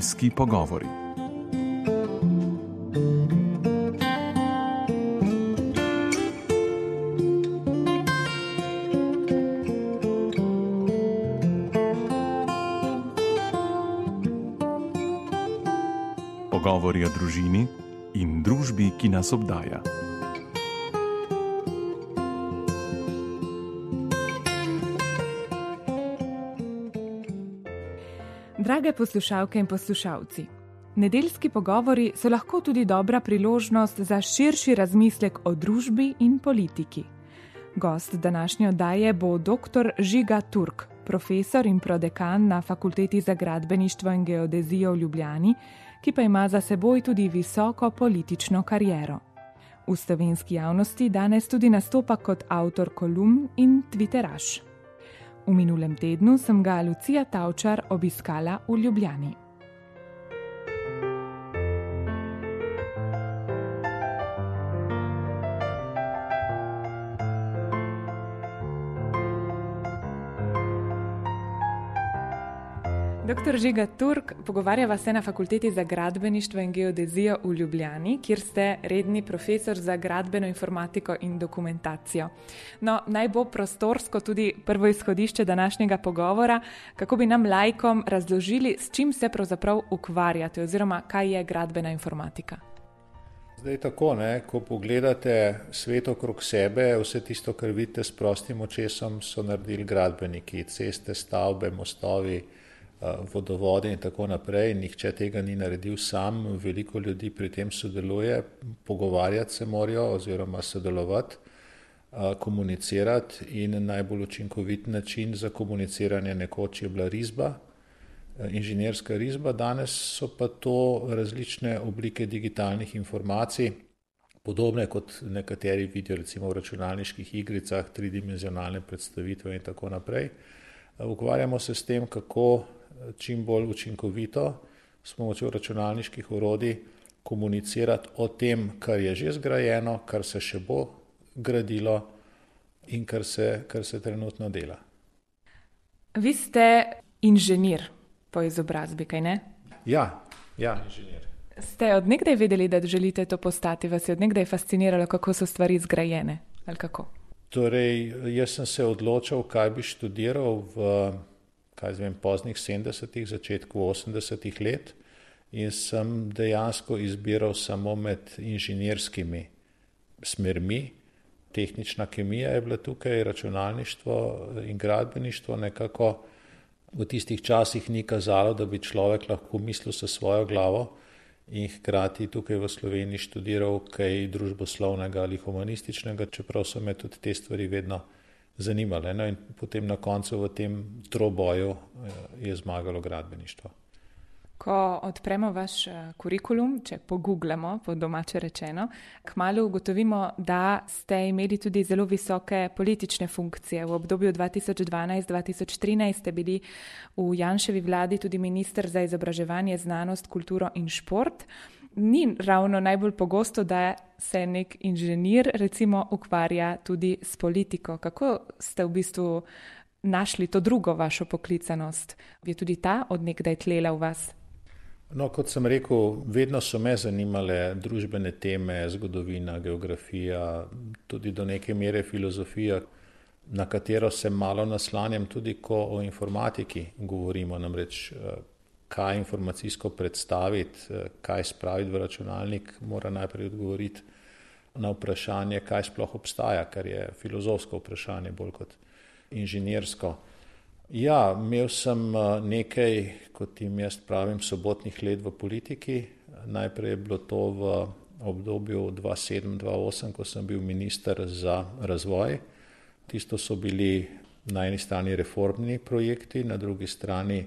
Nedeljski pogovori. Pogovori o družini in družbi, ki nas obdaja. Drage poslušalke in poslušalci, nedeljski pogovori so lahko tudi dobra priložnost za širši razmislek o družbi in politiki. Gost današnje oddaje bo dr. Žiga Turk, profesor in prodekan na Fakulteti za gradbeništvo in geodezijo v Ljubljani, ki pa ima za seboj tudi visoko politično kariero. V slovenski javnosti danes tudi nastopa kot avtor kolumn in twitteraš. V minulem tednu sem ga Lucija Tavčar obiskala v Ljubljani. Doktor Žiga Turk, pogovarjava se na Fakulteti za gradbeništvo in geodezijo v Ljubljani, kjer ste redni profesor za gradbeno informatiko in dokumentacijo. No, naj bo prostorsko tudi prvo izhodišče današnjega pogovora, kako bi nam lajkom razložili, s čim se pravzaprav ukvarjate oziroma kaj je gradbena informatika. Zdaj tako, ne, ko pogledate svet okrog sebe, vse tisto, kar vidite s prostim očesom, so naredili gradbeniki, ceste, stavbe, mostovi, vodovode in tako naprej. Nihče tega ni naredil sam, veliko ljudi pri tem sodeluje, pogovarjati se morajo oziroma sodelovati, komunicirati in najbolj učinkovit način za komuniciranje nekoč je bila risba, inženirska risba, danes so pa to različne oblike digitalnih informacij, podobne kot nekateri vidijo recimo v računalniških igricah, tridimenzionalne predstavitve in tako naprej. Ukvarjamo se s tem, kako čim bolj učinkovito s pomočjo računalniških orodij komunicirati o tem, kar je že zgrajeno, kar se še bo gradilo in kar se, kar se trenutno dela. Vi ste inženir po izobrazbi, kaj ne? Ja, ja inženir. Ste odnegdaj vedeli, da želite to postati, vas je odnegdaj fasciniralo, kako so stvari zgrajene? Torej, jaz sem se odločil, kaj bi študiral v kaj zvem, poznih 70-ih, začetku 80-ih let in sem dejansko izbiral samo med inženirskimi smermi. Tehnična kemija je bila tukaj, računalništvo in gradbeništvo nekako v tistih časih ni kazalo, da bi človek lahko mislil sa svojo glavo in hkrati tukaj v Sloveniji študiral kaj družboslovnega ali humanističnega, čeprav so me tudi te stvari vedno zanimale. No, in potem na koncu v tem troboju eh, je zmagalo gradbeništvo. Ko odpremo vaš eh, kurikulum, če pogooglamo, po domače rečeno, kmalo ugotovimo, da ste imeli tudi zelo visoke politične funkcije. V obdobju 2012-2013 ste bili v Janševi vladi tudi minister za izobraževanje, znanost, kulturo in šport ni ravno najbolj pogosto, da se nek inženir recimo ukvarja tudi s politiko. Kako ste v bistvu našli to drugo vašo poklicanost? Je tudi ta odnegdaj tlela v vas? No, kot sem rekel, vedno so me zanimale družbene teme, zgodovina, geografija, tudi do neke mere filozofija, na katero se malo naslanjam, tudi ko o informatiki govorimo. Namreč kaj informacijsko predstaviti, eh, kaj spraviti v računalnik, mora najprej odgovoriti na vprašanje, kaj sploh obstaja, kar je filozofsko vprašanje, bolj kot inženirsko. Ja, imel sem eh, nekaj, kot jim jaz pravim, sobotnih let v politiki. Najprej je bilo to v obdobju 2007-2008, ko sem bil minister za razvoj. Tisto so bili na eni strani reformni projekti, na drugi strani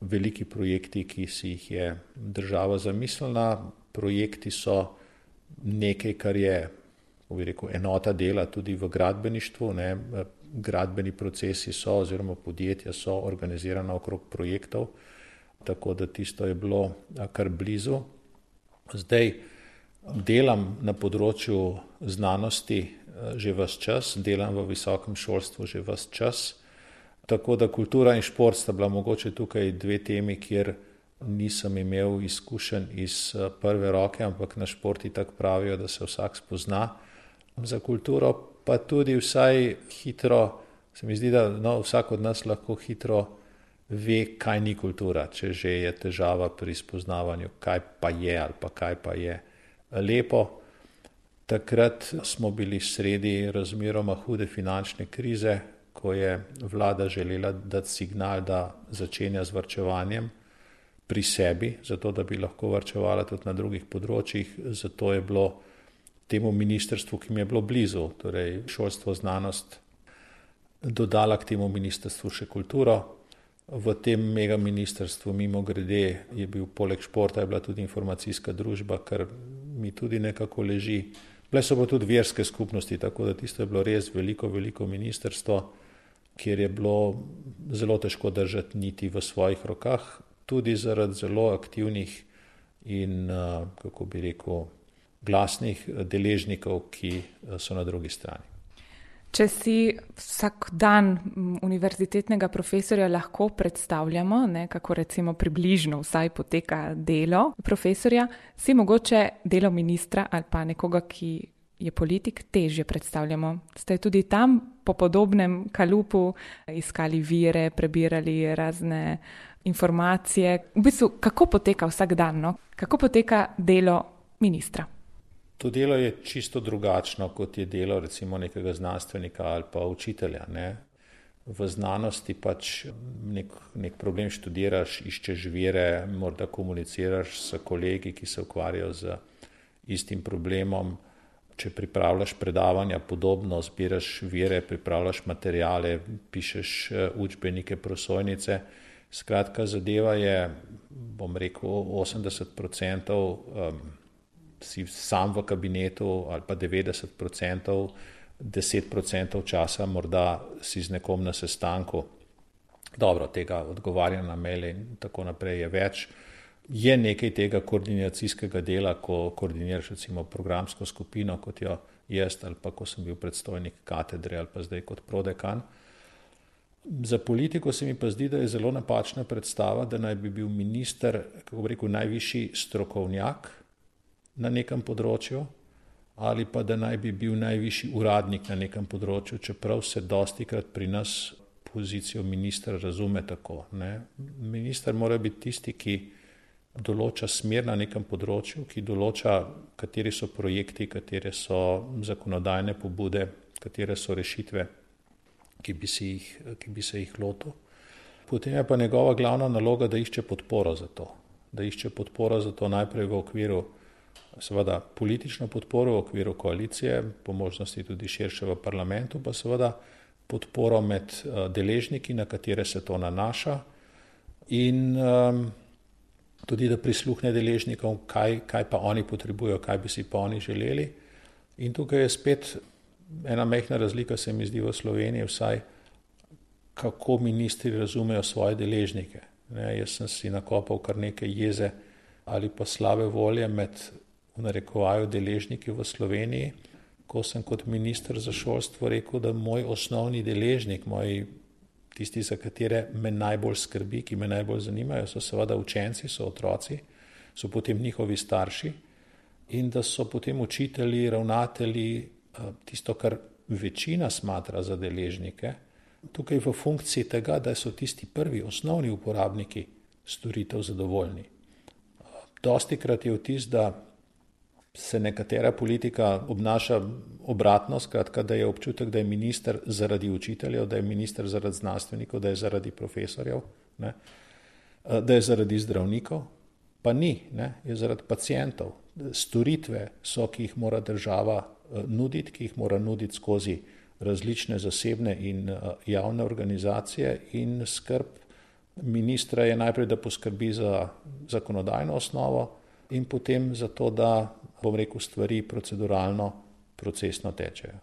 veliki projekti, ki si jih je država zamislila. Projekti so nekaj, kar je rekel, enota dela tudi v gradbeništvu. Ne. Gradbeni procesi so, oziroma podjetja so organizirana okrog projektov, tako da tisto je bilo kar blizu. Zdaj delam na področju znanosti že vse čas, delam v visokem šolstvu že vse čas. Tako da kultura in šport sta bila mogoče tukaj dve temi, kjer nisem imel izkušenj iz eh, prve roke, ampak na športi tako pravijo, da se vsak spozna za kulturo, pa tudi vsaj hitro, se mi zdi, da no, vsak od nas lahko hitro ve, kaj ni kultura, če že je težava pri spoznavanju, kaj pa je ali pa kaj pa je lepo. Takrat smo bili sredi razmeroma hude finančne krize, ko je vlada želela dati signal, da začenja z vrčevanjem pri sebi, zato da bi lahko vrčevala tudi na drugih področjih. Zato je bilo temu ministrstvu, ki mi je bilo blizu, torej šolstvo, znanost, dodala k temu ministrstvu še kulturo. V tem mega ministrstvu, mimo grede, je bil poleg športa bila tudi informacijska družba, kar mi tudi nekako leži. Bile so pa tudi verske skupnosti, tako da tisto je bilo res veliko, veliko ministrstvo, kjer je bilo zelo težko držati niti v svojih rokah, tudi zaradi zelo aktivnih in, eh, kako bi rekel, glasnih deležnikov, ki eh, so na drugi strani. Če si vsak dan univerzitetnega profesorja lahko predstavljamo, ne, kako recimo približno vsaj poteka delo profesorja, si mogoče delo ministra ali pa nekoga, ki je politik, težje predstavljamo. Ste tudi tam po podobnem kalupu iskali vire, prebirali razne informacije. V bistvu, kako poteka vsak dan, no? kako poteka delo ministra? To delo je čisto drugačno, kot je delo recimo nekega znanstvenika ali pa učitelja. Ne? V znanosti pač nek, nek problem študiraš, iščeš vire, morda komuniciraš s kolegi, ki se ukvarjajo z istim problemom. Če pripravljaš predavanja, podobno zbiraš vire, pripravljaš materijale, pišeš eh, učbenike, prosojnice. Skratka, zadeva je, bom rekel, 80% um, si sam v kabinetu ali pa 90%, 10% časa morda si z nekom na sestanku. Dobro, tega odgovarjanja na maile in tako naprej je več. Je nekaj tega koordinacijskega dela, ko koordiniraš recimo programsko skupino, kot jo jaz ali pa ko sem bil predstojnik katedre ali pa zdaj kot prodekan. Za politiko se mi pa zdi, da je zelo napačna predstava, da naj bi bil minister, kako bi rekel, najvišji strokovnjak na nekem področju ali pa da naj bi bil najvišji uradnik na nekem področju, čeprav se dosti krat pri nas pozicijo ministra razume tako. Ne. Minister mora biti tisti, ki določa smer na nekem področju, ki določa, kateri so projekti, katere so zakonodajne pobude, katere so rešitve ki bi, jih, ki bi se jih lotil. Potem je pa njegova glavna naloga, da išče podporo za to. Da išče podporo za to najprej v okviru, seveda, politično podporo v okviru koalicije, po možnosti tudi širše v parlamentu, pa seveda podporo med uh, deležniki, na katere se to nanaša, in um, tudi da prisluhne deležnikom, kaj, kaj pa oni potrebujejo, kaj bi si pa oni želeli. In tukaj je spet ena mehna razlika se mi zdi v Sloveniji, vsaj kako ministri razumejo svoje deležnike. Ne, jaz sem si nakopal kar nekaj jeze ali pa slabe volje med v narekovaju deležniki v Sloveniji, ko sem kot minister za šolstvo rekel, da moj osnovni deležnik, moj tisti, za katere me najbolj skrbi, ki me najbolj zanimajo, so seveda učenci, so otroci, so potem njihovi starši in da so potem učitelji, ravnatelji, Eh, tisto, kar večina smatra za deležnike, tukaj v funkciji tega, da so tisti prvi osnovni uporabniki storitev zadovoljni. Dosti krat je vtis, da se nekatera politika obnaša obratno, skratka, da je občutek, da je minister zaradi učiteljev, da je minister zaradi znanstvenikov, da je zaradi profesorjev, ne? Eh, da je zaradi zdravnikov, pa ni, ne? je zaradi pacijentov. Storitve so, ki jih mora država Eh, nuditi, ki jih mora nuditi skozi različne zasebne in eh, javne organizacije, in skrb ministra je najprej, da poskrbi za zakonodajno osnovo, in potem za to, da, bom rekel, stvari proceduralno, procesno tečejo.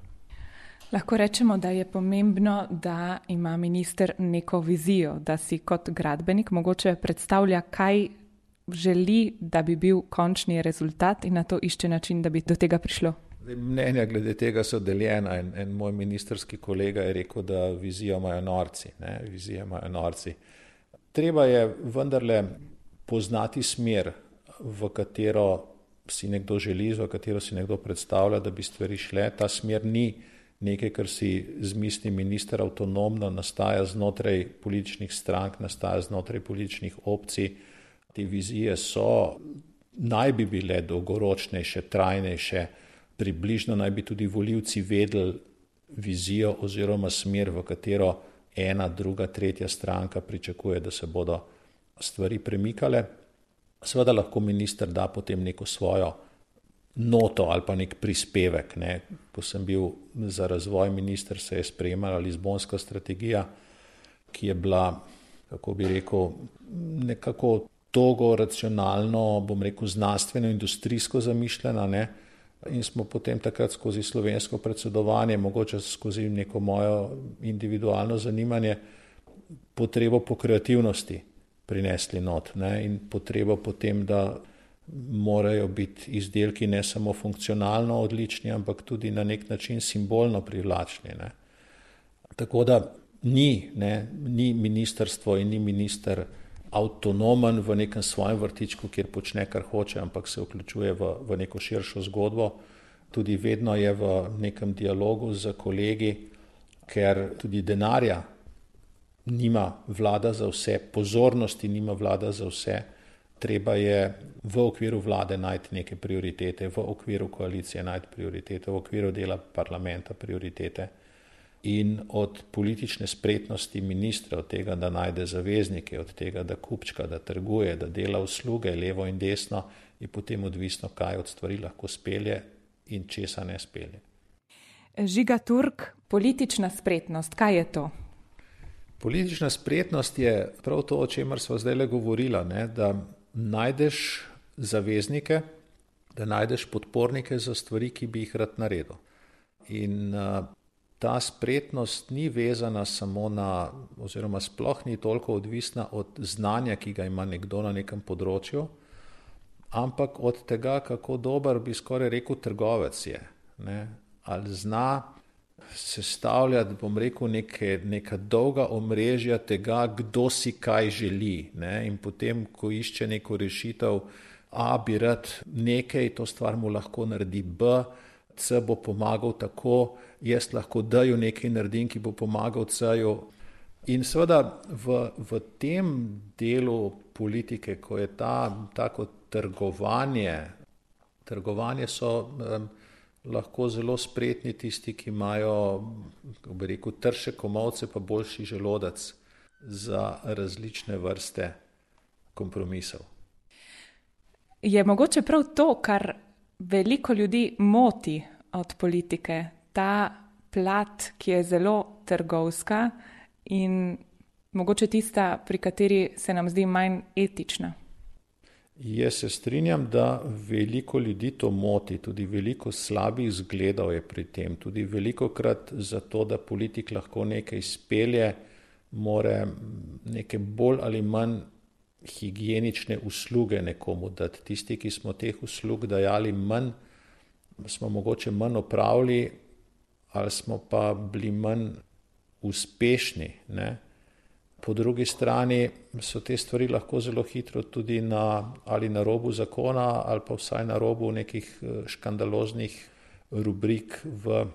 Lahko rečemo, da je pomembno, da ima minister neko vizijo, da si kot gradbenik mogoče predstavlja, kaj želi, da bi bil končni rezultat in na to išče način, da bi do tega prišlo. Mnenja glede tega so deljena. En, en moj ministerski kolega je rekel, da vizijo imajo norci. Ne? Vizijo imajo norci. Treba je vendarle poznati smer, v katero si nekdo želi, v katero si nekdo predstavlja, da bi stvari šle. Ta smer ni nekaj, kar si zmisli minister avtonomno, nastaja znotraj političnih strank, nastaja znotraj političnih opcij. Te vizije so, naj bi bile dolgoročnejše, trajnejše, približno naj bi tudi voljivci vedeli vizijo oziroma smer, v katero ena, druga, tretja stranka pričakuje, da se bodo stvari premikale. Seveda lahko minister da potem neko svojo noto ali pa nek prispevek. Ne. Ko sem bil za razvoj minister, se je sprejemala Lizbonska strategija, ki je bila, kako bi rekel, nekako togo, racionalno, bom rekel, znanstveno, industrijsko zamišljena. Ne. In smo potem takrat skozi slovensko predsedovanje, mogoče skozi neko mojo individualno zanimanje, potrebo po kreativnosti prinesli not ne, in potrebo potem, da morajo biti izdelki ne samo funkcionalno odlični, ampak tudi na nek način simbolno privlačni. Ne. Tako da ni, ne, ni ministrstvo in ni minister avtonomen v nekem svojem vrtičku, kjer počne, kar hoče, ampak se vključuje v, v neko širšo zgodbo. Tudi vedno je v nekem dialogu z kolegi, ker tudi denarja nima vlada za vse, pozornosti nima vlada za vse. Treba je v okviru vlade najti neke prioritete, v okviru koalicije najti prioritete, v okviru dela parlamenta prioritete. In od politične spretnosti ministra, od tega, da najde zaveznike, od tega, da kupčka, da trguje, da dela usluge levo in desno, je potem odvisno, kaj od stvari lahko spelje in česa ne spelje. Žiga Turk, politična spretnost, kaj je to? Politična spretnost je prav to, o čemer smo zdaj le govorili, da najdeš zaveznike, da najdeš podpornike za stvari, ki bi jih rad naredil. In uh, ta spretnost ni vezana samo na, oziroma sploh ni toliko odvisna od znanja, ki ga ima nekdo na nekem področju, ampak od tega, kako dober bi skoraj rekel trgovec je. Ne? Ali zna sestavljati, bom rekel, neke, neka dolga omrežja tega, kdo si kaj želi. Ne? In potem, ko išče neko rešitev, A bi rad nekaj, to stvar mu lahko naredi B, C bo pomagal tako, jaz lahko D-ju nekaj naredim, ki bo pomagal C-ju. In seveda v, v tem delu politike, ko je ta tako trgovanje, trgovanje so. Um, lahko zelo spretni tisti, ki imajo, kako bi rekel, trše komovce, pa boljši želodec za različne vrste kompromisov. Je mogoče prav to, kar veliko ljudi moti od politike, ta plat, ki je zelo trgovska in mogoče tista, pri kateri se nam zdi manj etična. Jaz se strinjam, da veliko ljudi to moti, tudi veliko slabih zgledov je pri tem. Tudi veliko krat za to, da politik lahko nekaj spelje, more neke bolj ali manj higienične usluge nekomu dati. Tisti, ki smo teh uslug dajali manj, smo mogoče manj opravili ali smo pa bili manj uspešni. Ne? Po drugi strani so te stvari lahko zelo hitro tudi na, ali na robu zakona, ali pa vsaj na robu nekih eh, škandaloznih rubrik v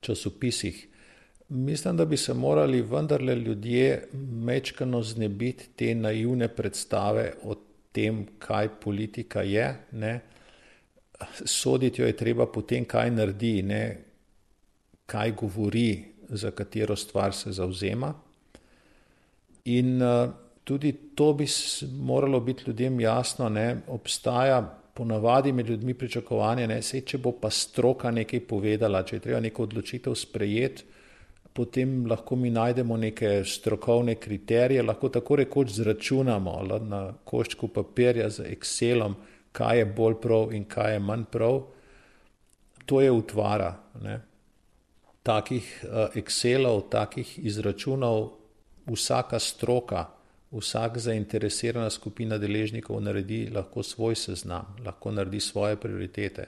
časopisih. Mislim, da bi se morali vendarle ljudje mečkano znebiti te naivne predstave o tem, kaj politika je. Ne? Soditi jo je treba potem, kaj naredi, ne kaj govori, za katero stvar se zauzema. In uh, tudi to bi moralo biti ljudem jasno, ne, obstaja ponavadi med ljudmi pričakovanje, ne, sej, če bo pa stroka nekaj povedala, če je treba neko odločitev sprejeti, potem lahko mi najdemo neke strokovne kriterije, lahko tako rekoč zračunamo na koščku papirja z Excelom, kaj je bolj prav in kaj je manj prav. To je utvara. Ne. Takih uh, Excelov, takih izračunov vsaka stroka, vsak zainteresirana skupina deležnikov naredi lahko svoj seznam, lahko naredi svoje prioritete.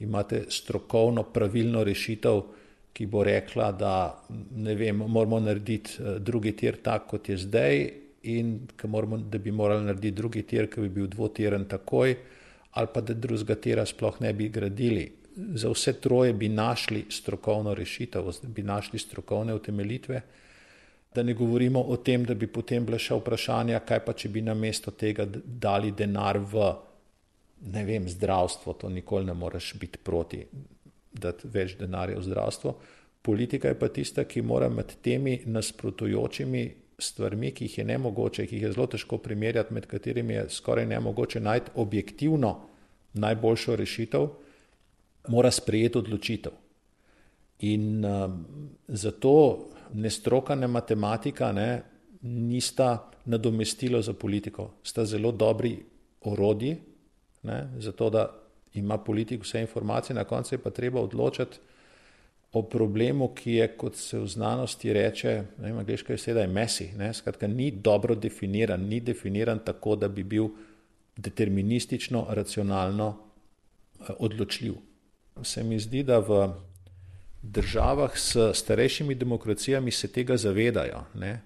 Imate strokovno pravilno rešitev, ki bo rekla, da ne vem, moramo narediti eh, drugi tir tak, kot je zdaj, in moramo, da bi morali narediti drugi tir, ki bi bil dvotiren takoj, ali pa da drugega tira sploh ne bi gradili. Za vse troje bi našli strokovno rešitev, bi našli strokovne utemelitve. Da ne govorimo o tem, da bi potem bila še vprašanja, kaj pa če bi na mesto tega dali denar v ne vem, zdravstvo, to nikoli ne moreš biti proti, da več denarja v zdravstvo. Politika je pa tista, ki mora med temi nasprotujočimi stvarmi, ki jih je ne mogoče, ki jih je zelo težko primerjati, med katerimi je skoraj ne mogoče najti objektivno najboljšo rešitev, mora sprejeti odločitev. In uh, zato ne stroka, ne matematika ne, nista nadomestilo za politiko, sta zelo dobri orodji, ne, zato da ima politik vse informacije, na koncu je pa treba odločiti o problemu, ki je, kot se v znanosti reče, ne vem, angliška je mesi, ne, skratka, ni dobro definiran, ni definiran tako, da bi bil deterministično, racionalno eh, odločljiv. Se mi zdi, da v državah s starejšimi demokracijami se tega zavedajo. Ne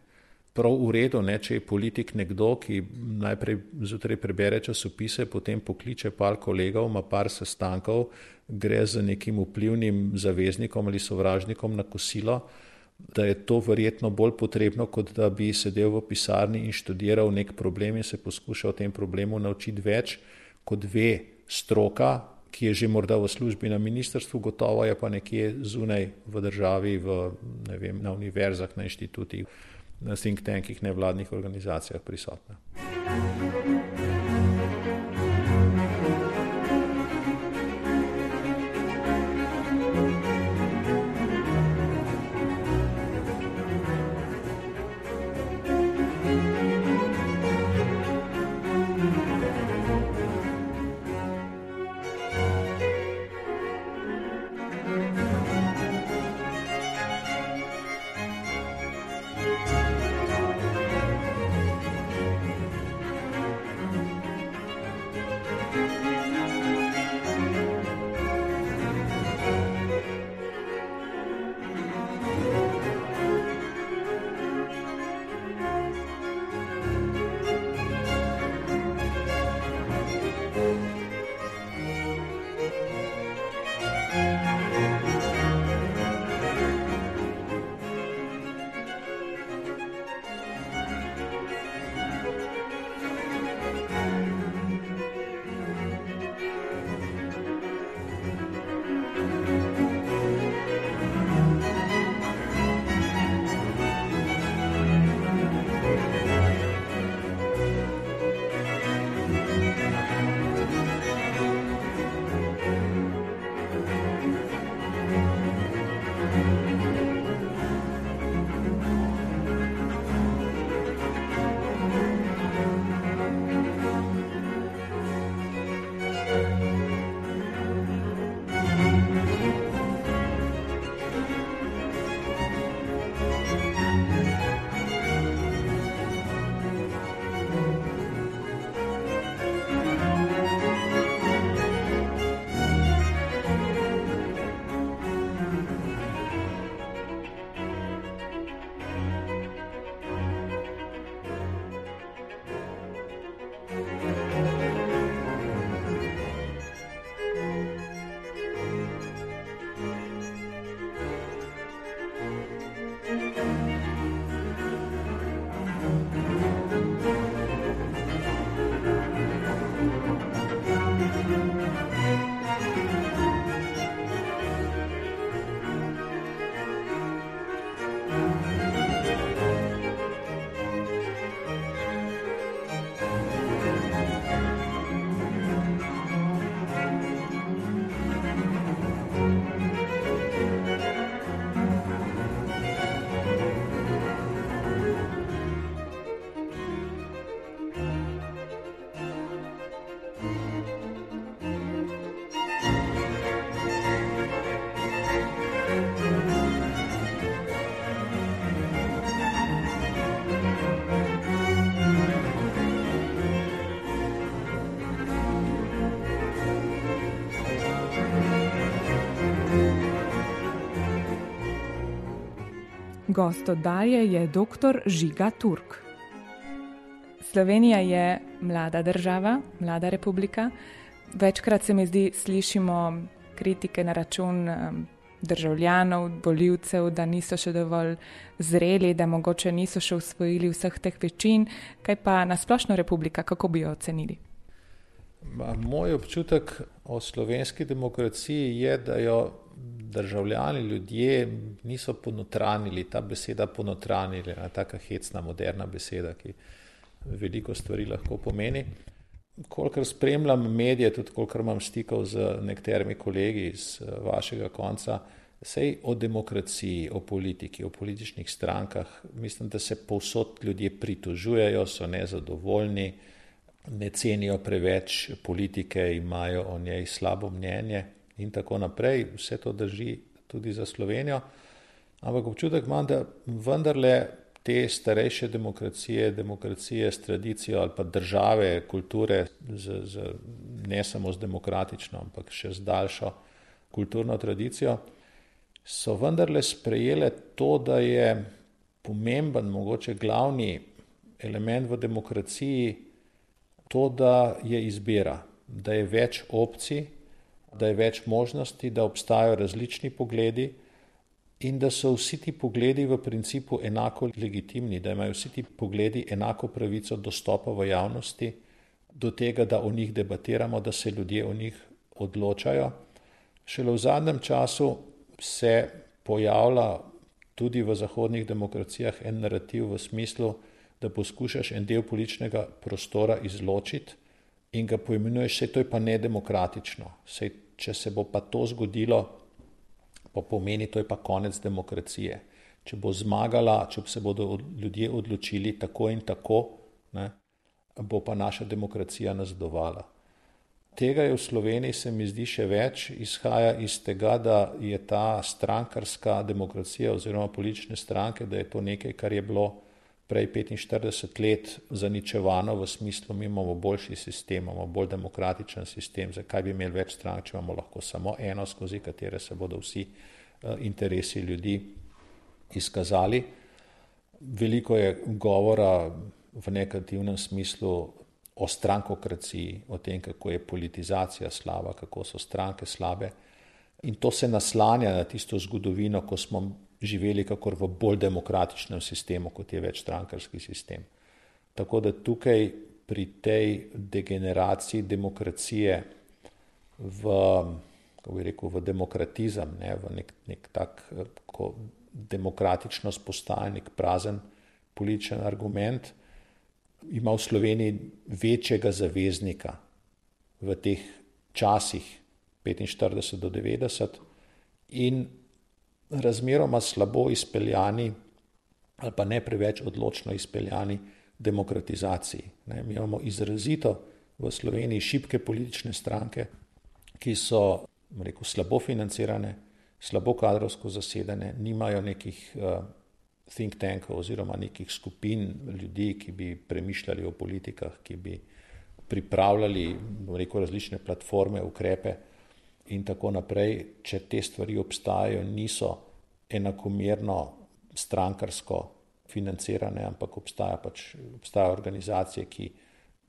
prav v redu, ne, če je politik nekdo, ki najprej zjutraj prebere časopise, potem pokliče par kolegov, ima par sestankov, gre z nekim vplivnim zaveznikom ali sovražnikom na kosilo, da je to verjetno bolj potrebno, kot da bi sedel v pisarni in študiral nek problem in se poskušal o tem problemu naučiti več, kot ve stroka, ki je že morda v službi na ministrstvu, gotovo je pa nekje zunaj v državi, v, vem, na univerzah, na inštitutih na think tankih nevladnih organizacijah prisotna. Gost oddaje je dr. Žiga Turk. Slovenija je mlada država, mlada republika. Večkrat se mi zdi, slišimo kritike na račun državljanov, voljivcev, da niso še dovolj zreli, da mogoče niso še usvojili vseh teh večin. Kaj pa na splošno republika, kako bi jo ocenili? Moj občutek o slovenski demokraciji je, da jo državljani, ljudje niso ponotranili, ta beseda ponotranili, ena taka hecna, moderna beseda, ki veliko stvari lahko pomeni. Kolikor spremljam medije, tudi kolikor imam stikov z nekaterimi kolegi iz vašega konca, sej o demokraciji, o politiki, o političnih strankah, mislim, da se povsod ljudje pritožujejo, so nezadovoljni, ne cenijo preveč politike, imajo o njej slabo mnenje in tako naprej. Vse to drži tudi za Slovenijo. Ampak občutek imam, da vendarle te starejše demokracije, demokracije s tradicijo ali pa države, kulture, z, z, ne samo z demokratično, ampak še z daljšo kulturno tradicijo, so vendarle sprejele to, da je pomemben, mogoče glavni element v demokraciji to, da je izbira, da je več opcij, da je več možnosti, da obstajajo različni pogledi in da so vsi ti pogledi v principu enako legitimni, da imajo vsi ti pogledi enako pravico dostopa v javnosti do tega, da o njih debatiramo, da se ljudje o njih odločajo. Šele v zadnjem času se pojavlja tudi v zahodnih demokracijah en narativ v smislu, da poskušaš en del političnega prostora izločiti in ga poimenuješ, vse to je pa nedemokratično. Sej, če se bo pa to zgodilo, pa pomeni, to je pa konec demokracije. Če bo zmagala, če se bodo ljudje odločili tako in tako, ne, bo pa naša demokracija nazdovala. Tega je v Sloveniji, se mi zdi, še več, izhaja iz tega, da je ta strankarska demokracija oziroma politične stranke, da je to nekaj, kar je bilo prej 45 let zaničevano v smislu, mi imamo boljši sistem, imamo bolj demokratičen sistem, zakaj bi imeli več strank, če imamo lahko samo eno, skozi katere se bodo vsi uh, interesi ljudi izkazali. Veliko je govora v negativnem smislu o strankokraciji, o tem, kako je politizacija slaba, kako so stranke slabe. In to se naslanja na tisto zgodovino, ko smo živeli kakor v bolj demokratičnem sistemu, kot je večstrankarski sistem. Tako da tukaj pri tej degeneraciji demokracije v, kako bi rekel, v demokratizem, ne, v nek, nek tak, ko demokratičnost postaje nek prazen političen argument, ima v Sloveniji večjega zaveznika v teh časih 45 do 90 in razmeroma slabo izpeljani ali pa ne preveč odločno izpeljani demokratizaciji. Ne, mi imamo izrazito v Sloveniji šibke politične stranke, ki so rekel, slabo financirane, slabo kadrovsko zasedene, nimajo nekih uh, think tankov oziroma nekih skupin ljudi, ki bi premišljali o politikah, ki bi pripravljali rekel, različne platforme, ukrepe in tako naprej, če te stvari obstajajo, niso enakomerno strankarsko financirane, ampak obstaja pač, obstajajo organizacije, ki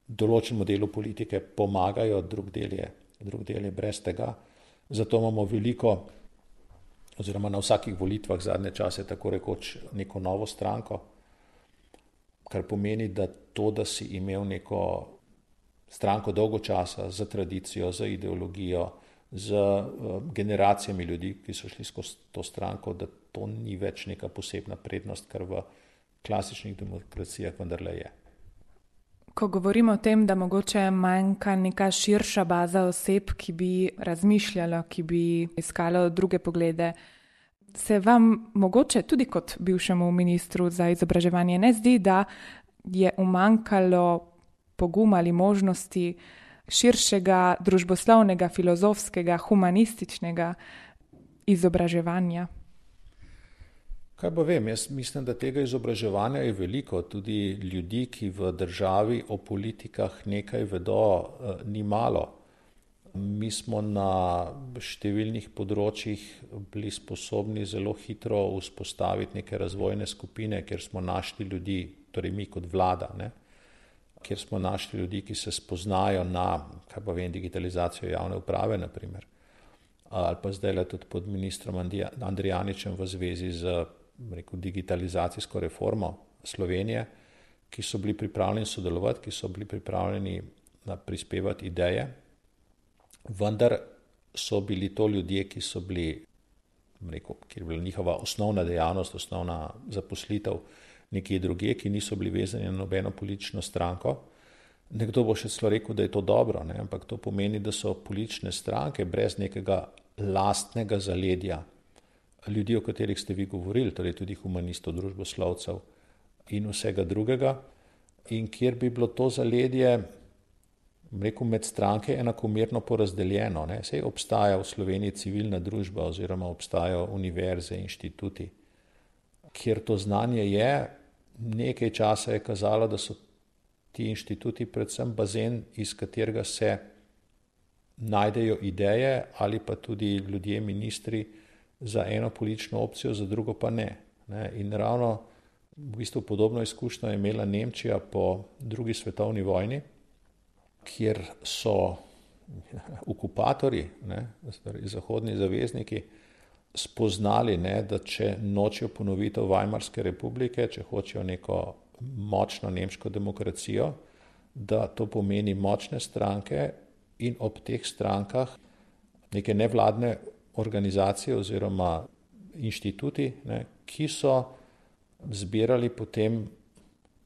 določenemu delu politike pomagajo, drug del, je, drug del je brez tega. Zato imamo veliko, oziroma na vsakih volitvah zadnje čase, tako rekoč, neko novo stranko, kar pomeni, da to, da si imel neko stranko dolgo časa, za tradicijo, za ideologijo, z uh, generacijami ljudi, ki so šli skozi to stranko, da to ni več neka posebna prednost, kar v klasičnih demokracijah vendarle je. Ko govorimo o tem, da mogoče manjka neka širša baza oseb, ki bi razmišljala, ki bi iskala druge poglede, se vam mogoče tudi kot bivšemu ministru za izobraževanje ne zdi, da je umankalo poguma ali možnosti širšega družboslovnega, filozofskega, humanističnega izobraževanja? Kaj pa vem, jaz mislim, da tega izobraževanja je veliko, tudi ljudi, ki v državi o politikah nekaj vedo, eh, ni malo. Mi smo na številnih področjih bili sposobni zelo hitro vzpostaviti neke razvojne skupine, kjer smo našli ljudi, torej mi kot vlada. Ne? Kjer smo našli ljudi, ki se spoznajo na, kaj pa vem, digitalizacijo javne uprave, naprimer. ali pa zdaj le tudi pod ministrom Andrijaničem v zvezi z rekel, digitalizacijsko reformo Slovenije, ki so bili pripravljeni sodelovati, ki so bili pripravljeni prispevati ideje, vendar so bili to ljudje, ki so bili, rekel, kjer je bila njihova osnovna dejavnost, osnovna zaposlitev nekje drugje, ki niso bili vezani na nobeno politično stranko. Nekdo bo še celo rekel, da je to dobro, ne? ampak to pomeni, da so politične stranke brez nekega lastnega zaledja, ljudi, o katerih ste vi govorili, torej tudi humanistov, družboslovcev in vsega drugega, in kjer bi bilo to zaledje, rekel, med stranke enakomerno porazdeljeno. Ne? Sej obstaja v Sloveniji civilna družba oziroma obstajajo univerze, inštituti, kjer to znanje je, nekaj časa je kazalo, da so ti inštituti predvsem bazen, iz katerega se najdejo ideje ali pa tudi ljudje, ministri za eno politično opcijo, za drugo pa ne. ne. In ravno v bistvu podobno izkušnjo je imela Nemčija po drugi svetovni vojni, kjer so okupatori, ne, zahodni zavezniki, spoznali, ne, da če nočijo ponovitev Weimarske republike, če hočejo neko močno nemško demokracijo, da to pomeni močne stranke in ob teh strankah neke nevladne organizacije oziroma inštituti, ne, ki so zbirali potem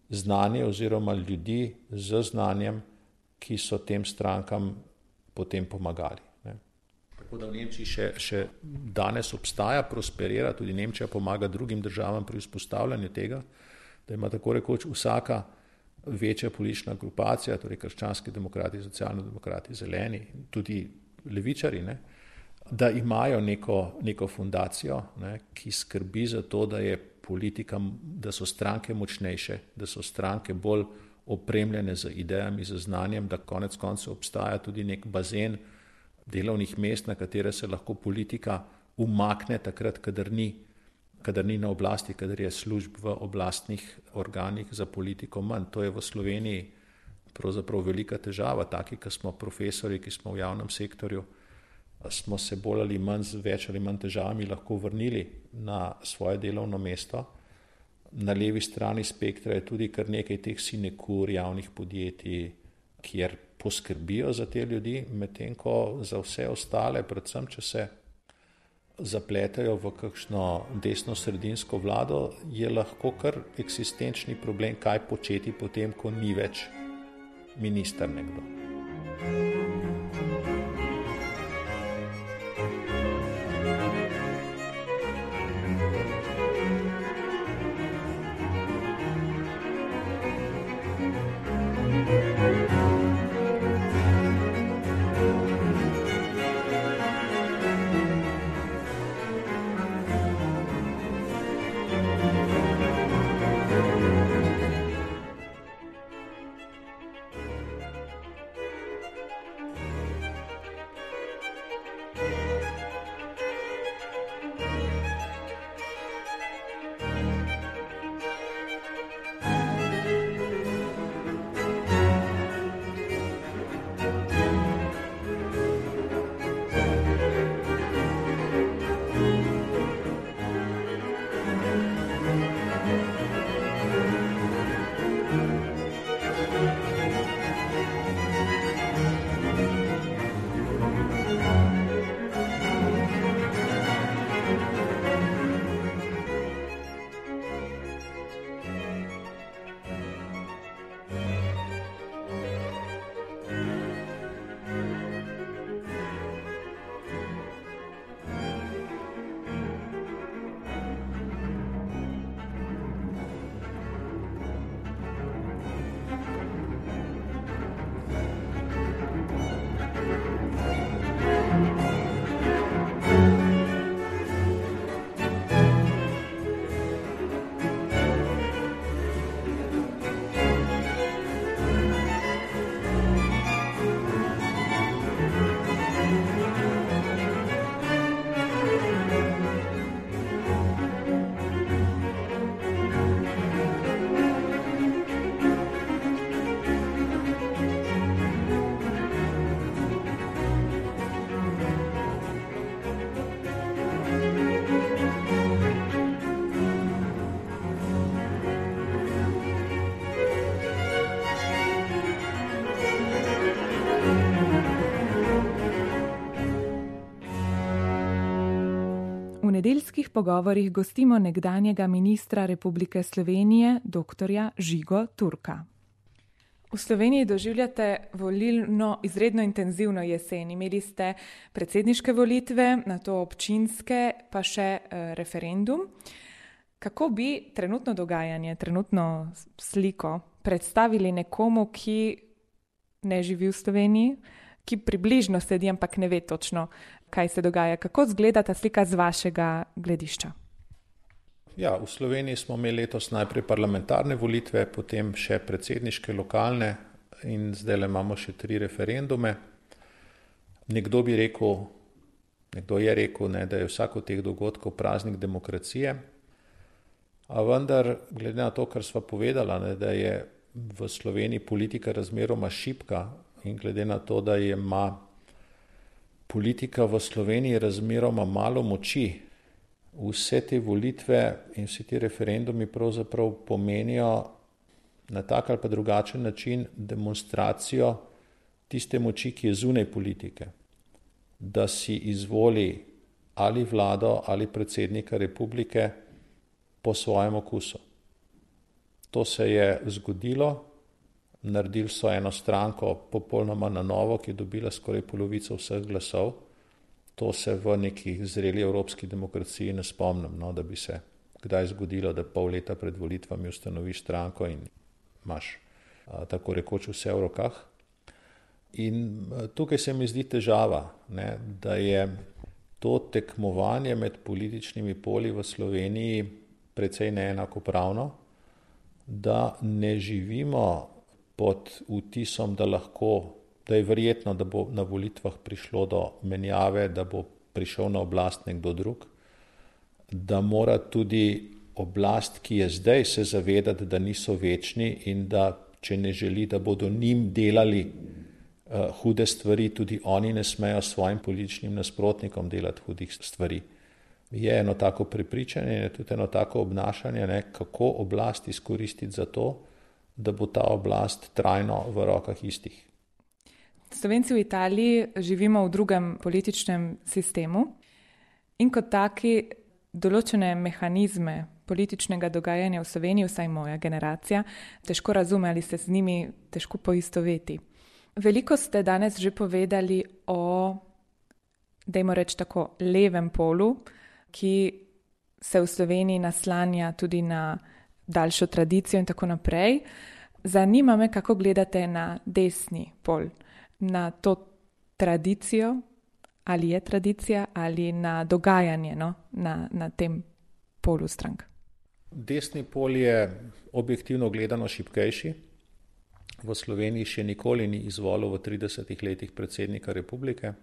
znanje oziroma ljudi z znanjem, ki so tem strankam potem pomagali. Tako da v Nemčiji še, še danes obstaja, prosperira, tudi Nemčija pomaga drugim državam pri vzpostavljanju tega, da ima tako rekoč vsaka večja politična grupacija, torej krščanski demokrati, socialni demokrati, zeleni, tudi levičari, ne, da imajo neko, neko fundacijo, ne, ki skrbi za to, da, politika, da so stranke močnejše, da so stranke bolj opremljene z idejami, z znanjem, da konec koncev obstaja tudi nek bazen delovnih mest, na katere se lahko politika umakne takrat, kadar ni, kadar ni na oblasti, kadar je služb v oblastnih organih za politiko manj. To je v Sloveniji pravzaprav velika težava. Taki, ki smo profesori, ki smo v javnem sektorju, smo se bolj ali manj z več ali manj težavami lahko vrnili na svoje delovno mesto na levi strani spektra je tudi kar nekaj teh sinekur javnih podjetij, kjer poskrbijo za te ljudi, medtem ko za vse ostale, predvsem če se zapletajo v kakšno desno-sredinsko vlado, je lahko kar eksistenčni problem, kaj početi potem, ko ni več minister nekdo. Nedeljskih pogovorjih gostimo nekdanjega ministra Republike Slovenije, dr. Žigo Turka. V Sloveniji doživljate volilno izredno intenzivno jesen. Imeli ste predsedniške volitve, na to občinske, pa še eh, referendum. Kako bi trenutno dogajanje, trenutno sliko predstavili nekomu, ki ne živi v Sloveniji, ki približno sedi, ampak ne ve točno, kaj se dogaja? Kako izgleda ta slika z vašega gledišča? Ja, v Sloveniji smo imeli letos najprej parlamentarne volitve, potem še predsedniške lokalne in zdaj le imamo še tri referendume. Nekdo bi rekel, nekdo je rekel, ne, da je vsak od teh dogodkov praznik demokracije, a vendar, glede na to, kar sva povedala, ne, da je v Sloveniji politika razmeroma šipka in glede na to, da ima politika v Sloveniji razmeroma malo moči, vse te volitve in vsi ti referendumi pravzaprav pomenijo na tak ali pa drugačen način demonstracijo tiste moči, ki je zunaj politike, da si izvoli ali vlado ali predsednika republike po svojem okusu. To se je zgodilo, naredili so eno stranko popolnoma na novo, ki je dobila skoraj polovico vseh glasov. To se v neki zreli evropski demokraciji ne spomnim, no, da bi se kdaj zgodilo, da pol leta pred volitvami ustanoviš stranko in imaš a, tako rekoč vse v rokah. In tukaj se mi zdi težava, ne, da je to tekmovanje med političnimi poli v Sloveniji precej neenakopravno, da ne živimo pod vtisom, da lahko da je verjetno, da bo na volitvah prišlo do menjave, da bo prišel na oblast nekdo drug, da mora tudi oblast, ki je zdaj, se zavedati, da niso večni in da če ne želi, da bodo njim delali uh, hude stvari, tudi oni ne smejo svojim političnim nasprotnikom delati hudih stvari. Je eno tako prepričanje, je tudi eno tako obnašanje, ne, kako oblast izkoristiti za to, da bo ta oblast trajno v rokah istih. Slovenci v Italiji živimo v drugem političnem sistemu in kot taki določene mehanizme političnega dogajanja v Sloveniji, vsaj moja generacija, težko razume ali se z njimi težko poistoveti. Veliko ste danes že povedali o, dajmo reči tako, levem polu, ki se v Sloveniji naslanja tudi na daljšo tradicijo in tako naprej. Zanima me, kako gledate na desni pol na to tradicijo, ali je tradicija, ali na dogajanje no, na, na tem polu strank. Desni pol je objektivno gledano šipkejši. V Sloveniji še nikoli ni izvolil v 30 letih predsednika republike.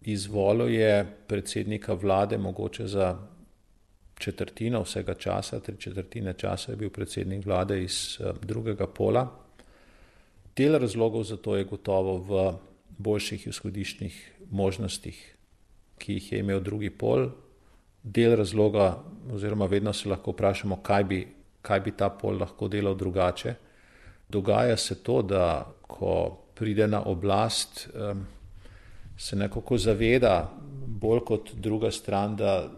Izvolil je predsednika vlade mogoče za četrtino vsega časa, tri četrtine časa je bil predsednik vlade iz uh, drugega pola. Del razlogov za to je gotovo v boljših izhodiščnih možnostih, ki jih je imel drugi pol. Del razloga, oziroma vedno se lahko vprašamo, kaj bi, kaj bi ta pol lahko delal drugače. Dogaja se to, da ko pride na oblast, se nekako zaveda, bolj kot druga stran, da,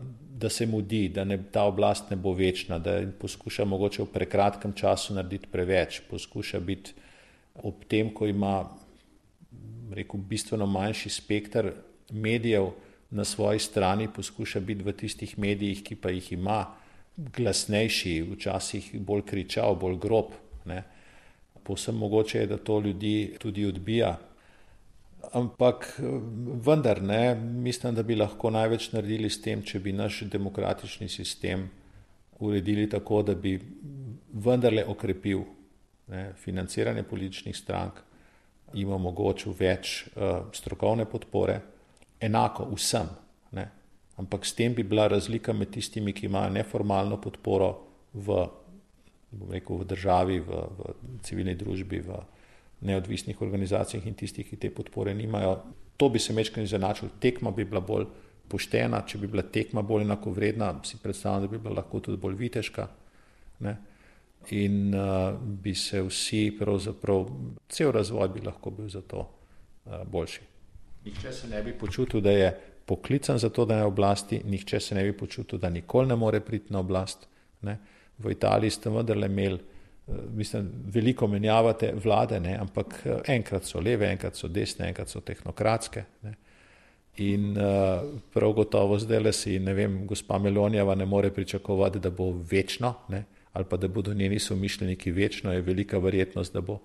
da se mudi, da ne, ta oblast ne bo večna, da poskuša mogoče v prekratkem času narediti preveč, poskuša biti ob tem, ko ima rekel, bistveno manjši spektr medijev na svoji strani, poskuša biti v tistih medijih, ki pa jih ima, glasnejši, včasih bolj kričal, bolj grob. Ne. Posem mogoče je, da to ljudi tudi odbija. Ampak vendar ne, mislim, da bi lahko največ naredili s tem, če bi naš demokratični sistem uredili tako, da bi vendarle okrepil ne, financiranje političnih strank, jim omogočil več uh, strokovne podpore, enako vsem. Ne. Ampak s tem bi bila razlika med tistimi, ki imajo neformalno podporo v, rekel, v državi, v, v civilni družbi, v neodvisnih organizacijah in tistih, ki te podpore nimajo. To bi se mečkaj izenačilo, tekma bi bila bolj poštena, če bi bila tekma bolj enakovredna, si predstavljam, da bi bila lahko tudi bolj viteška. Ne in uh, bi se vsi, pravzaprav cel razvoj bi lahko bil za to uh, boljši. Nihče se ne bi počutil, da je poklican za to, da je na oblasti, nihče se ne bi počutil, da nikoli ne more priti na oblast. Ne. V Italiji ste vendarle imeli, mislim, veliko menjavate vlade, ne, ampak eh, enkrat so leve, enkrat so desne, enkrat so tehnokratske. Ne. In uh, prav gotovo zdaj le si, ne vem, gospa Melonijeva ne more pričakovati, da bo večno, ne, ali pa da bodo njeni somišljeniki večno, je velika verjetnost, da, bo,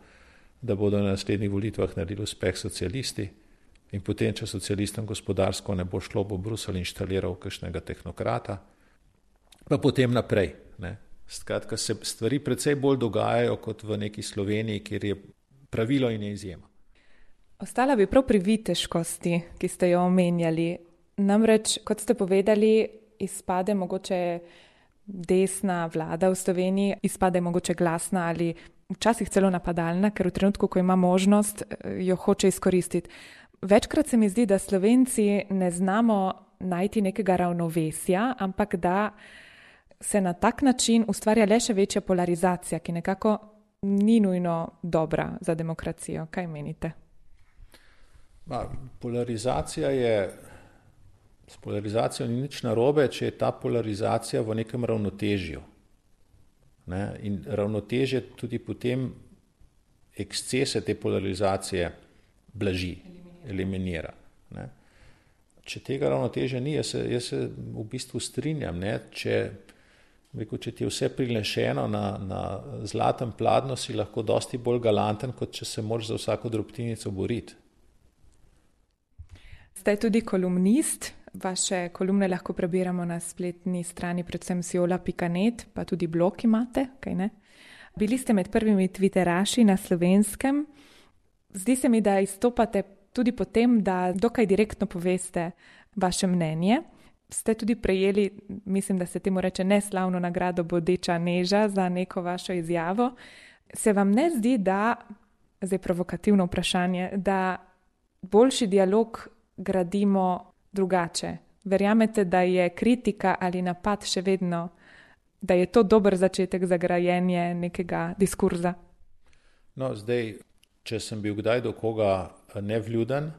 da bodo na naslednjih volitvah naredili uspeh socialisti. In potem, če socialistom gospodarsko ne bo šlo, bo Bruselj inštaliral kakšnega tehnokrata, pa potem naprej. Ne. Skratka, se stvari precej bolj dogajajo kot v neki Sloveniji, kjer je pravilo in je izjema. Ostala bi prav pri viteškosti, ki ste jo omenjali. Namreč, kot ste povedali, izpade mogoče desna vlada v Sloveniji, izpade mogoče glasna ali včasih celo napadalna, ker v trenutku, ko ima možnost, jo hoče izkoristiti. Večkrat se mi zdi, da Slovenci ne znamo najti nekega ravnovesja, ampak da se na tak način ustvarja le še večja polarizacija, ki nekako ni nujno dobra za demokracijo. Kaj menite? Ma, polarizacija je, s polarizacijo ni nič narobe, če je ta polarizacija v nekem ravnotežju. Ne? In ravnotežje tudi potem ekscese te polarizacije blaži eliminira. Ne. Če tega ravnotežja ni, jaz se, jaz se v bistvu strinjam. Ne, če, rekel, če ti je vse prilešeno na, na zlatem pladnju, si lahko dosti bolj galanten, kot če se moraš za vsako drobtinico boriti. Ste tudi kolumnist. Vaše kolumne lahko prebiramo na spletni strani, predvsem siola.net, pa tudi blog imate. Bili ste med prvimi Twitteraši na slovenskem. Zdi se mi, da izstopate tudi potem, da dokaj direktno poveste vaše mnenje. Ste tudi prejeli, mislim, da se temu reče neslavno nagrado Bodeča Neža za neko vašo izjavo. Se vam ne zdi, da, zdaj provokativno vprašanje, da boljši dialog gradimo drugače? Verjamete, da je kritika ali napad še vedno, da je to dober začetek za grajenje nekega diskurza? No, zdaj, če sem bil kdaj do koga nevljuden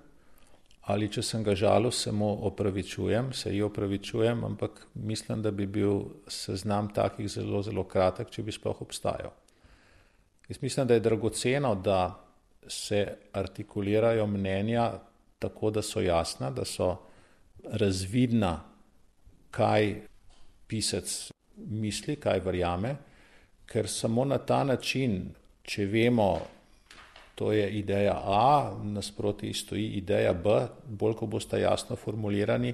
ali če sem ga žalil, se mu opravičujem, se ji opravičujem, ampak mislim, da bi bil seznam takih zelo, zelo kratek, če bi sploh obstajal. Jaz mislim, da je dragoceno, da se artikulirajo mnenja tako, da so jasna, da so razvidna, kaj pisec misli, kaj verjame, ker samo na ta način, če vemo, To je ideja A, nasproti stoji ideja B, bolj ko boste jasno formulirani,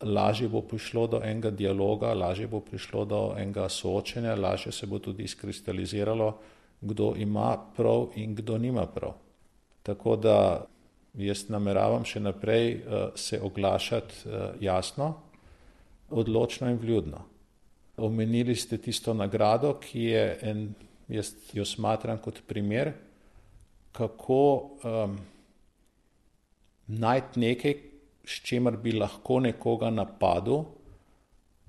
lažje bo prišlo do enega dialoga, lažje bo prišlo do enega soočenja, lažje se bo tudi izkristaliziralo, kdo ima prav in kdo nima prav. Tako da jaz nameravam še naprej uh, se oglašati uh, jasno, odločno in vljudno. Omenili ste tisto nagrado, ki je en, jaz jo smatram kot primer, kako um, najti nekaj, s čimer bi lahko nekoga napadel,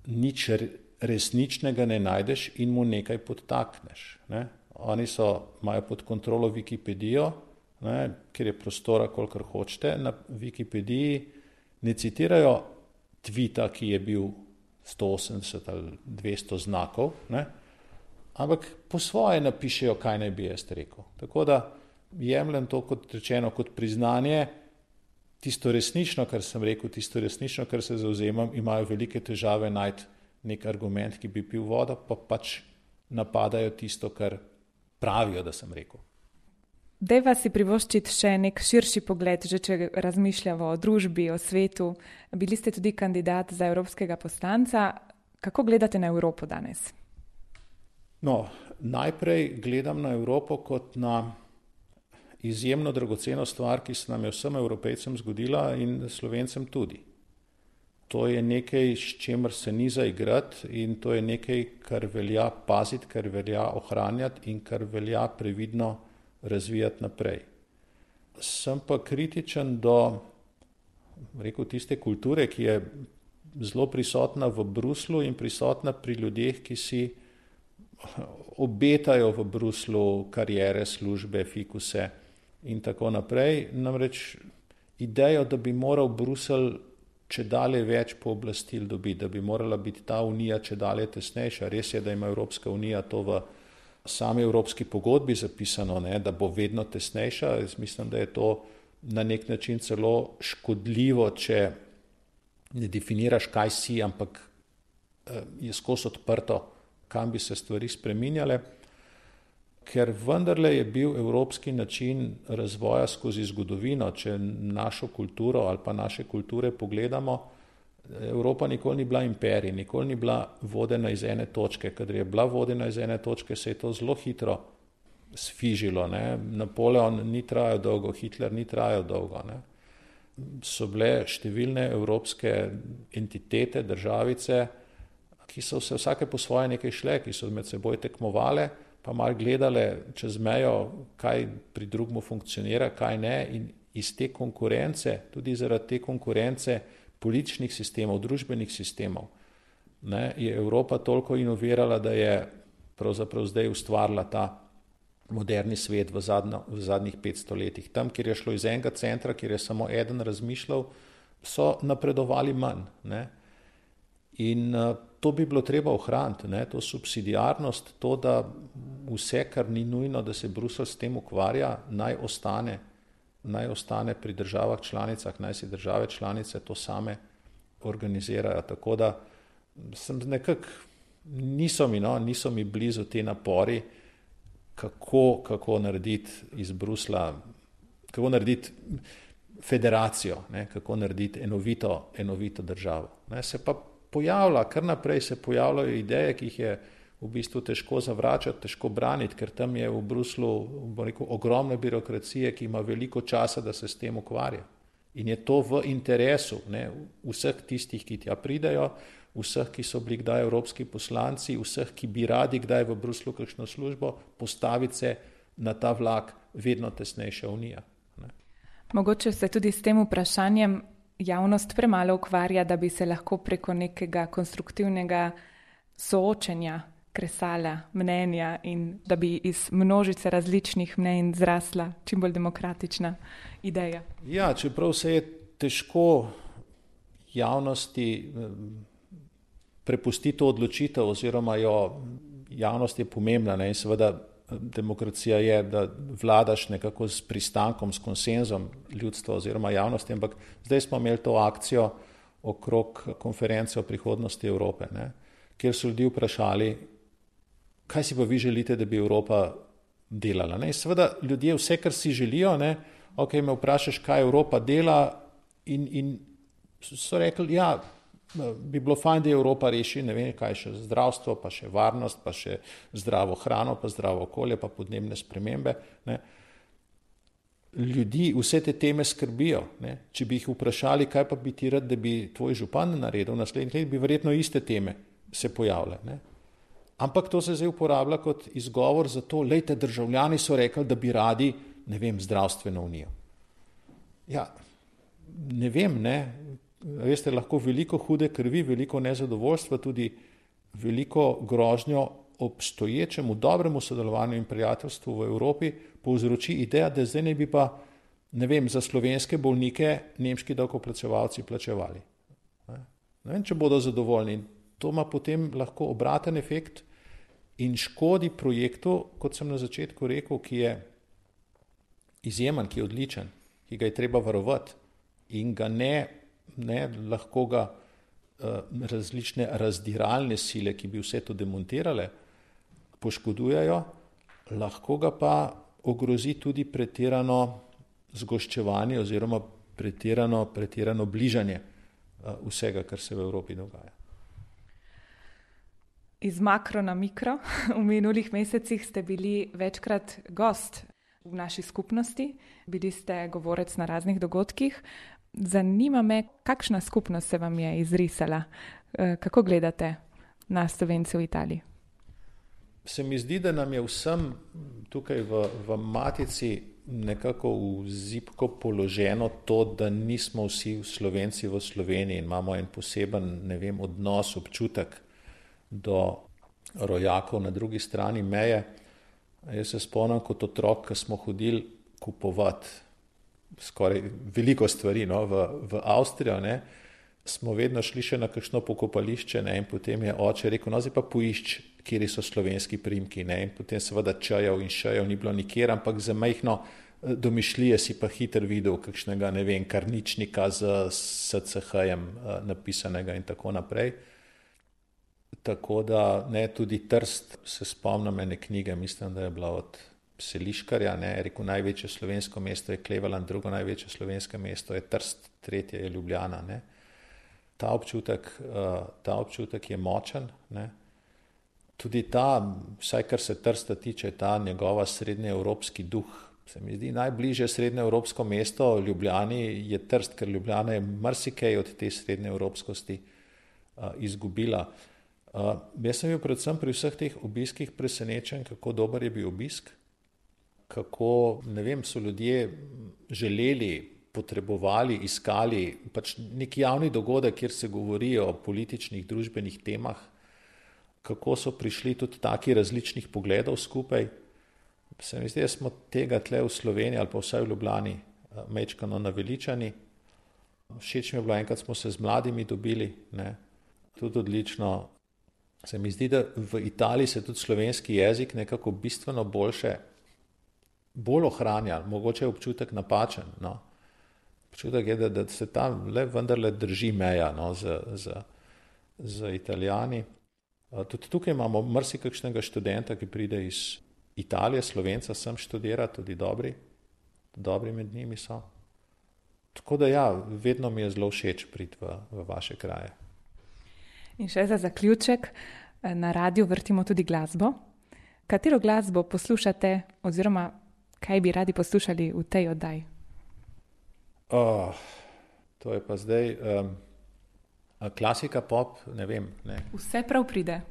nič resničnega ne najdeš in mu nekaj podtakneš. Ne? Oni so, imajo pod kontrolo Wikipedijo, ne, ker je prostora, kolikor hočete. Na Wikipediji ne citirajo tvita, ki je bil 180 ali 200 znakov, ne, ampak po svoje napišejo, kaj naj bi jaz rekel. Tako da jemljem to kot rečeno, kot priznanje, tisto resnično, kar sem rekel, tisto resnično, kar se zauzemam, imajo velike težave najti nek argument, ki bi pil vodo, pa pač napadajo tisto, kar pravijo, da sem rekel. Dejva si privoščiti še nek širši pogled, že če razmišljamo o družbi, o svetu. Bili ste tudi kandidat za evropskega poslanca. Kako gledate na Evropo danes? No, najprej gledam na Evropo kot na izjemno dragoceno stvar, ki se nam je vsem evropejcem zgodila in slovencem tudi. To je nekaj, s čemer se ni zaigrati in to je nekaj, kar velja paziti, kar velja ohranjati in kar velja previdno razvijati naprej. Sem pa kritičen do rekel, tiste kulture, ki je zelo prisotna v Bruslu in prisotna pri ljudeh, ki si obetajo v Bruslu karijere, službe, fikuse in tako naprej. Namreč idejo, da bi moral Bruselj če dalje več pooblastil dobi, da bi morala biti ta unija če dalje tesnejša. Res je, da ima Evropska unija to v sami Evropski pogodbi zapisano, ne, da bo vedno tesnejša. Jaz mislim, da je to na nek način celo škodljivo, če ne definiraš, kaj si, ampak eh, je skozi odprto, kam bi se stvari spreminjale. Ker vendarle je bil evropski način razvoja skozi zgodovino, če našo kulturo ali pa naše kulture pogledamo, Evropa nikoli ni bila imperij, nikoli ni bila vodena iz ene točke. Kadar je bila vodena iz ene točke, se je to zelo hitro sfižilo. Ne? Napoleon ni trajal dolgo, Hitler ni trajal dolgo. Ne? So bile številne evropske entitete, državice, ki so se vsake po svoje nekaj šle, ki so med seboj tekmovale, pa mal gledale čez mejo, kaj pri drugmu funkcionira, kaj ne. In iz te konkurence, tudi zaradi te konkurence političnih sistemov, družbenih sistemov, ne, je Evropa toliko inovirala, da je pravzaprav zdaj ustvarila ta moderni svet v, zadnjo, v zadnjih 500 letih. Tam, kjer je šlo iz enega centra, kjer je samo eden razmišljal, so napredovali manj. Ne? In uh, to bi bilo treba ohraniti, ne? to subsidijarnost, to, da vse, kar ni nujno, da se Bruselj s tem ukvarja, naj ostane, naj ostane pri državah članicah, naj si države članice to same organizirajo. Tako da sem nekako, niso mi, no, niso mi blizu te napori, kako, kako narediti iz Brusla, kako narediti federacijo, ne, kako narediti enovito, enovito državo. Ne, se pa pojavlja, kar naprej se pojavljajo ideje, ki jih je v bistvu težko zavračati, težko braniti, ker tam je v Bruslu rekel, ogromna birokracija, ki ima veliko časa, da se s tem ukvarja. In je to v interesu ne, vseh tistih, ki tja pridejo, vseh, ki so bili kdaj evropski poslanci, vseh, ki bi radi kdaj v Bruslu kakšno službo, postaviti se na ta vlak vedno tesnejša unija. Ne. Mogoče se tudi s tem vprašanjem javnost premalo ukvarja, da bi se lahko preko nekega konstruktivnega soočenja kresala mnenja in da bi iz množice različnih mnenj zrasla čim bolj demokratična ideja. Ja, čeprav se je težko javnosti prepusti to odločitev, oziroma jo javnost je pomembna. Ne? In seveda demokracija je, da vladaš nekako s pristankom, s konsenzom ljudstva oziroma javnosti. Ampak zdaj smo imeli to akcijo okrog konference o prihodnosti Evrope, ne? kjer so ljudi vprašali, kaj si pa vi želite, da bi Evropa delala. Ne? In seveda ljudje vse, kar si želijo, ne? ok, me vprašaš, kaj Evropa dela. In, in so rekli, ja, bi bilo fajn, da Evropa reši, ne vem, kaj še zdravstvo, pa še varnost, pa še zdravo hrano, pa zdravo okolje, pa podnebne spremembe. Ne. Ljudi vse te teme skrbijo. Ne. Če bi jih vprašali, kaj pa bi ti rad, da bi tvoj župan naredil naslednjih let, bi verjetno iste teme se pojavile. Ne. Ampak to se zdaj uporablja kot izgovor za to, lejte, državljani so rekli, da bi radi, ne vem, zdravstveno unijo. Ja, ne vem, ne, veste, lahko veliko hude krvi, veliko nezadovoljstva, tudi veliko grožnjo obstoječemu dobremu sodelovanju in prijateljstvu v Evropi povzroči ideja, da zdaj ne bi pa, ne vem, za slovenske bolnike nemški davkoplačevalci plačevali. Ne vem, če bodo zadovoljni. To ima potem lahko obraten efekt in škodi projektu, kot sem na začetku rekel, ki je izjemen, ki je odličen, ki ga je treba varovati in ga ne ne, lahko ga uh, različne razdiralne sile, ki bi vse to demontirale, poškodujajo, lahko ga pa ogrozi tudi pretirano zgoščevanje oziroma pretirano, pretirano bližanje uh, vsega, kar se v Evropi dogaja. Iz makro na mikro, v minulih mesecih ste bili večkrat gost v naši skupnosti, bili ste govorec na raznih dogodkih. Zanima me, kakšna skupnost se vam je izrisala, eh, kako gledate na Slovence v Italiji. Se mi zdi, da nam je vsem tukaj v, v Matici nekako v zipko položeno to, da nismo vsi Slovenci v Sloveniji in imamo en poseben vem, odnos, občutek do rojakov na drugi strani meje. Jaz se spomnim kot otrok, ko smo hodili kupovati skoraj veliko stvari no, v, v Avstrijo. Ne. smo vedno šli še na kakšno pokopališče ne, in potem je oče rekel, no zdaj pa poišč, kje so slovenski primki. Ne, in potem seveda čajev in šajev ni bilo nikjer, ampak za majhno eh, domišljije si pa hiter videl kakšnega, ne vem, karničnika z SCH-jem eh, napisanega in tako naprej. Tako da ne, tudi Trst se spomnim ene knjige, mislim, da je bila od Seliškarja, ne, rekel največje slovensko mesto je Kleveland, drugo največje slovensko mesto je Trst, tretje je Ljubljana. Ne ta občutek, uh, ta občutek je močen. Ne. Tudi ta, vsaj kar se trsta tiče, ta njegova srednjeevropski duh. Se mi zdi najbližje srednjeevropsko mesto Ljubljani je trst, ker Ljubljana je marsikaj od te srednjeevropskosti uh, izgubila. Uh, jaz sem bil predvsem pri vseh teh obiskih presenečen, kako dober je bil obisk, kako vem, so ljudje želeli potrebovali, iskali pač nek javni dogodek, kjer se govori o političnih, družbenih temah, kako so prišli tudi taki različnih pogledov skupaj. Se mi zdi, da smo tega tle v Sloveniji ali pa vsaj v Ljubljani eh, mečkano naveličani. Všeč mi je bilo, enkrat smo se z mladimi dobili, ne, tudi odlično. Se mi zdi, da v Italiji se tudi slovenski jezik nekako bistveno boljše, bolj ohranja, mogoče je občutek napačen. No občutek je, da, da se tam le vendarle drži meja no, z, z, z Italijani. Tudi tukaj imamo mrsikakšnega študenta, ki pride iz Italije, slovenca sem študira, tudi dobri, dobri med njimi so. Tako da ja, vedno mi je zelo všeč priti v, v vaše kraje. In še za zaključek, na radiju vrtimo tudi glasbo. Katero glasbo poslušate, oziroma kaj bi radi poslušali v tej oddaji? Oh, to je pa zdaj um, klasika pop, ne vem. Ne. Vse prav pride.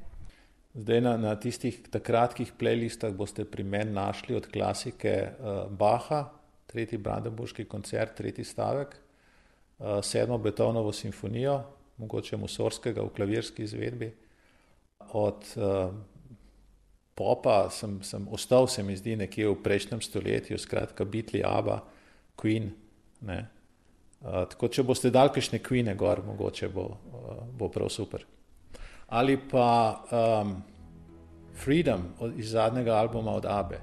Zdaj na, na tistih kratkih playlistah boste pri meni našli od klasike uh, Baha, tretji Brandenburški koncert, tretji stavek, uh, sedmo Beethovnovo simfonijo, mogoče Musorskega v klavirski izvedbi. Od uh, popa sem, sem ostal, se mi zdi, nekje v prejšnjem stoletju, skratka, Beatles, Abba, Queen. Uh, tako, če boste dal kakšne kvine gor, mogoče bo, uh, bo prav super. Ali pa um, Freedom od, iz zadnjega albuma od Abe.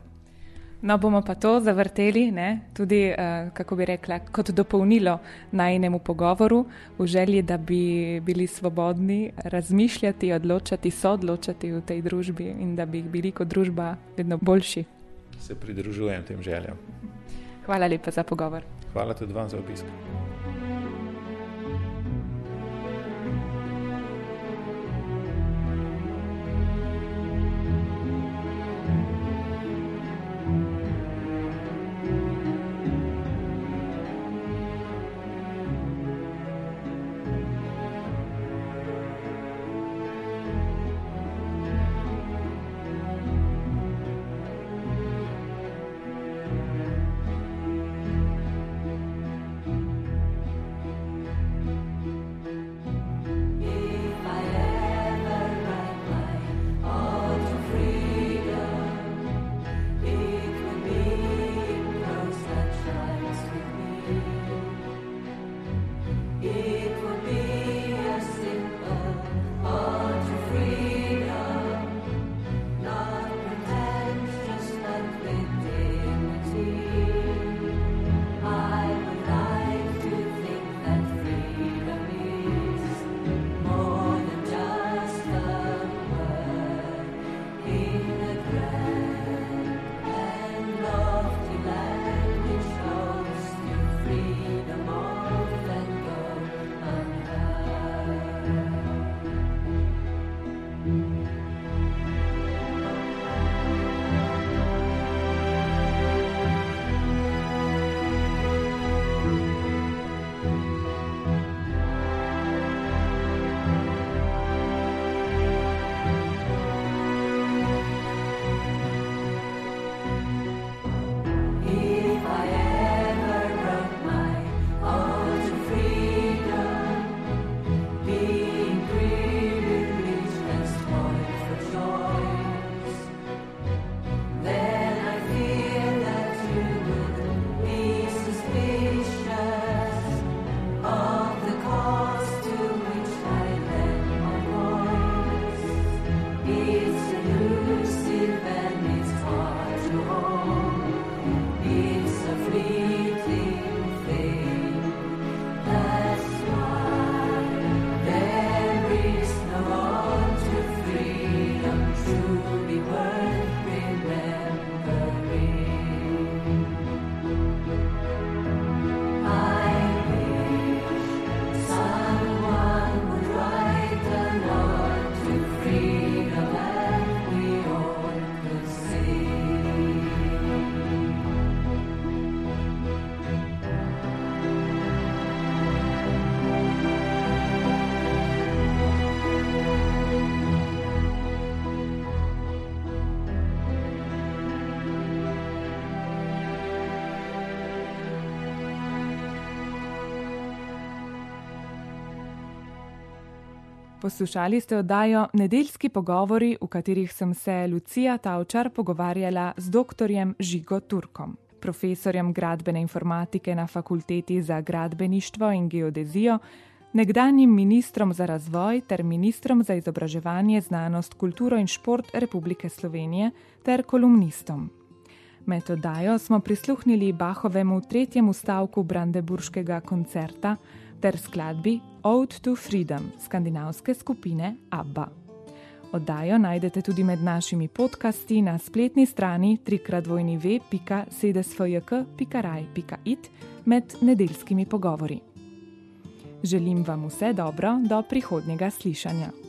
No, bomo pa to zavrteli, ne? tudi, uh, kako bi rekla, kot dopolnilo najnemu pogovoru, v želji, da bi bili svobodni razmišljati, odločati, soodločati v tej družbi in da bi bili kot družba vedno boljši. Se pridružujem tem željam. Hvala lepa za pogovor. Hvala tudi vam za obisk. Poslušali ste oddajo Nedeljski pogovori, v katerih sem se Lucija Tavčar pogovarjala z dr. Žigo Turkom, profesorjem gradbene informatike na Fakulteti za gradbeništvo in geodezijo, nekdanjim ministrom za razvoj ter ministrom za izobraževanje, znanost, kulturo in šport Republike Slovenije ter kolumnistom. Med oddajo smo prisluhnili Bahovemu tretjemu stavku Brandeburškega koncerta ter skladbi Ode to Freedom skandinavske skupine ABBA. Oddajo najdete tudi med našimi podcasti na spletni strani www.sedesfjk.raj.it med nedeljskimi pogovori. Želim vam vse dobro do prihodnjega slišanja.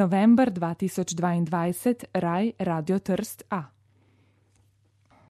November 2022, Raj Radio Trst A.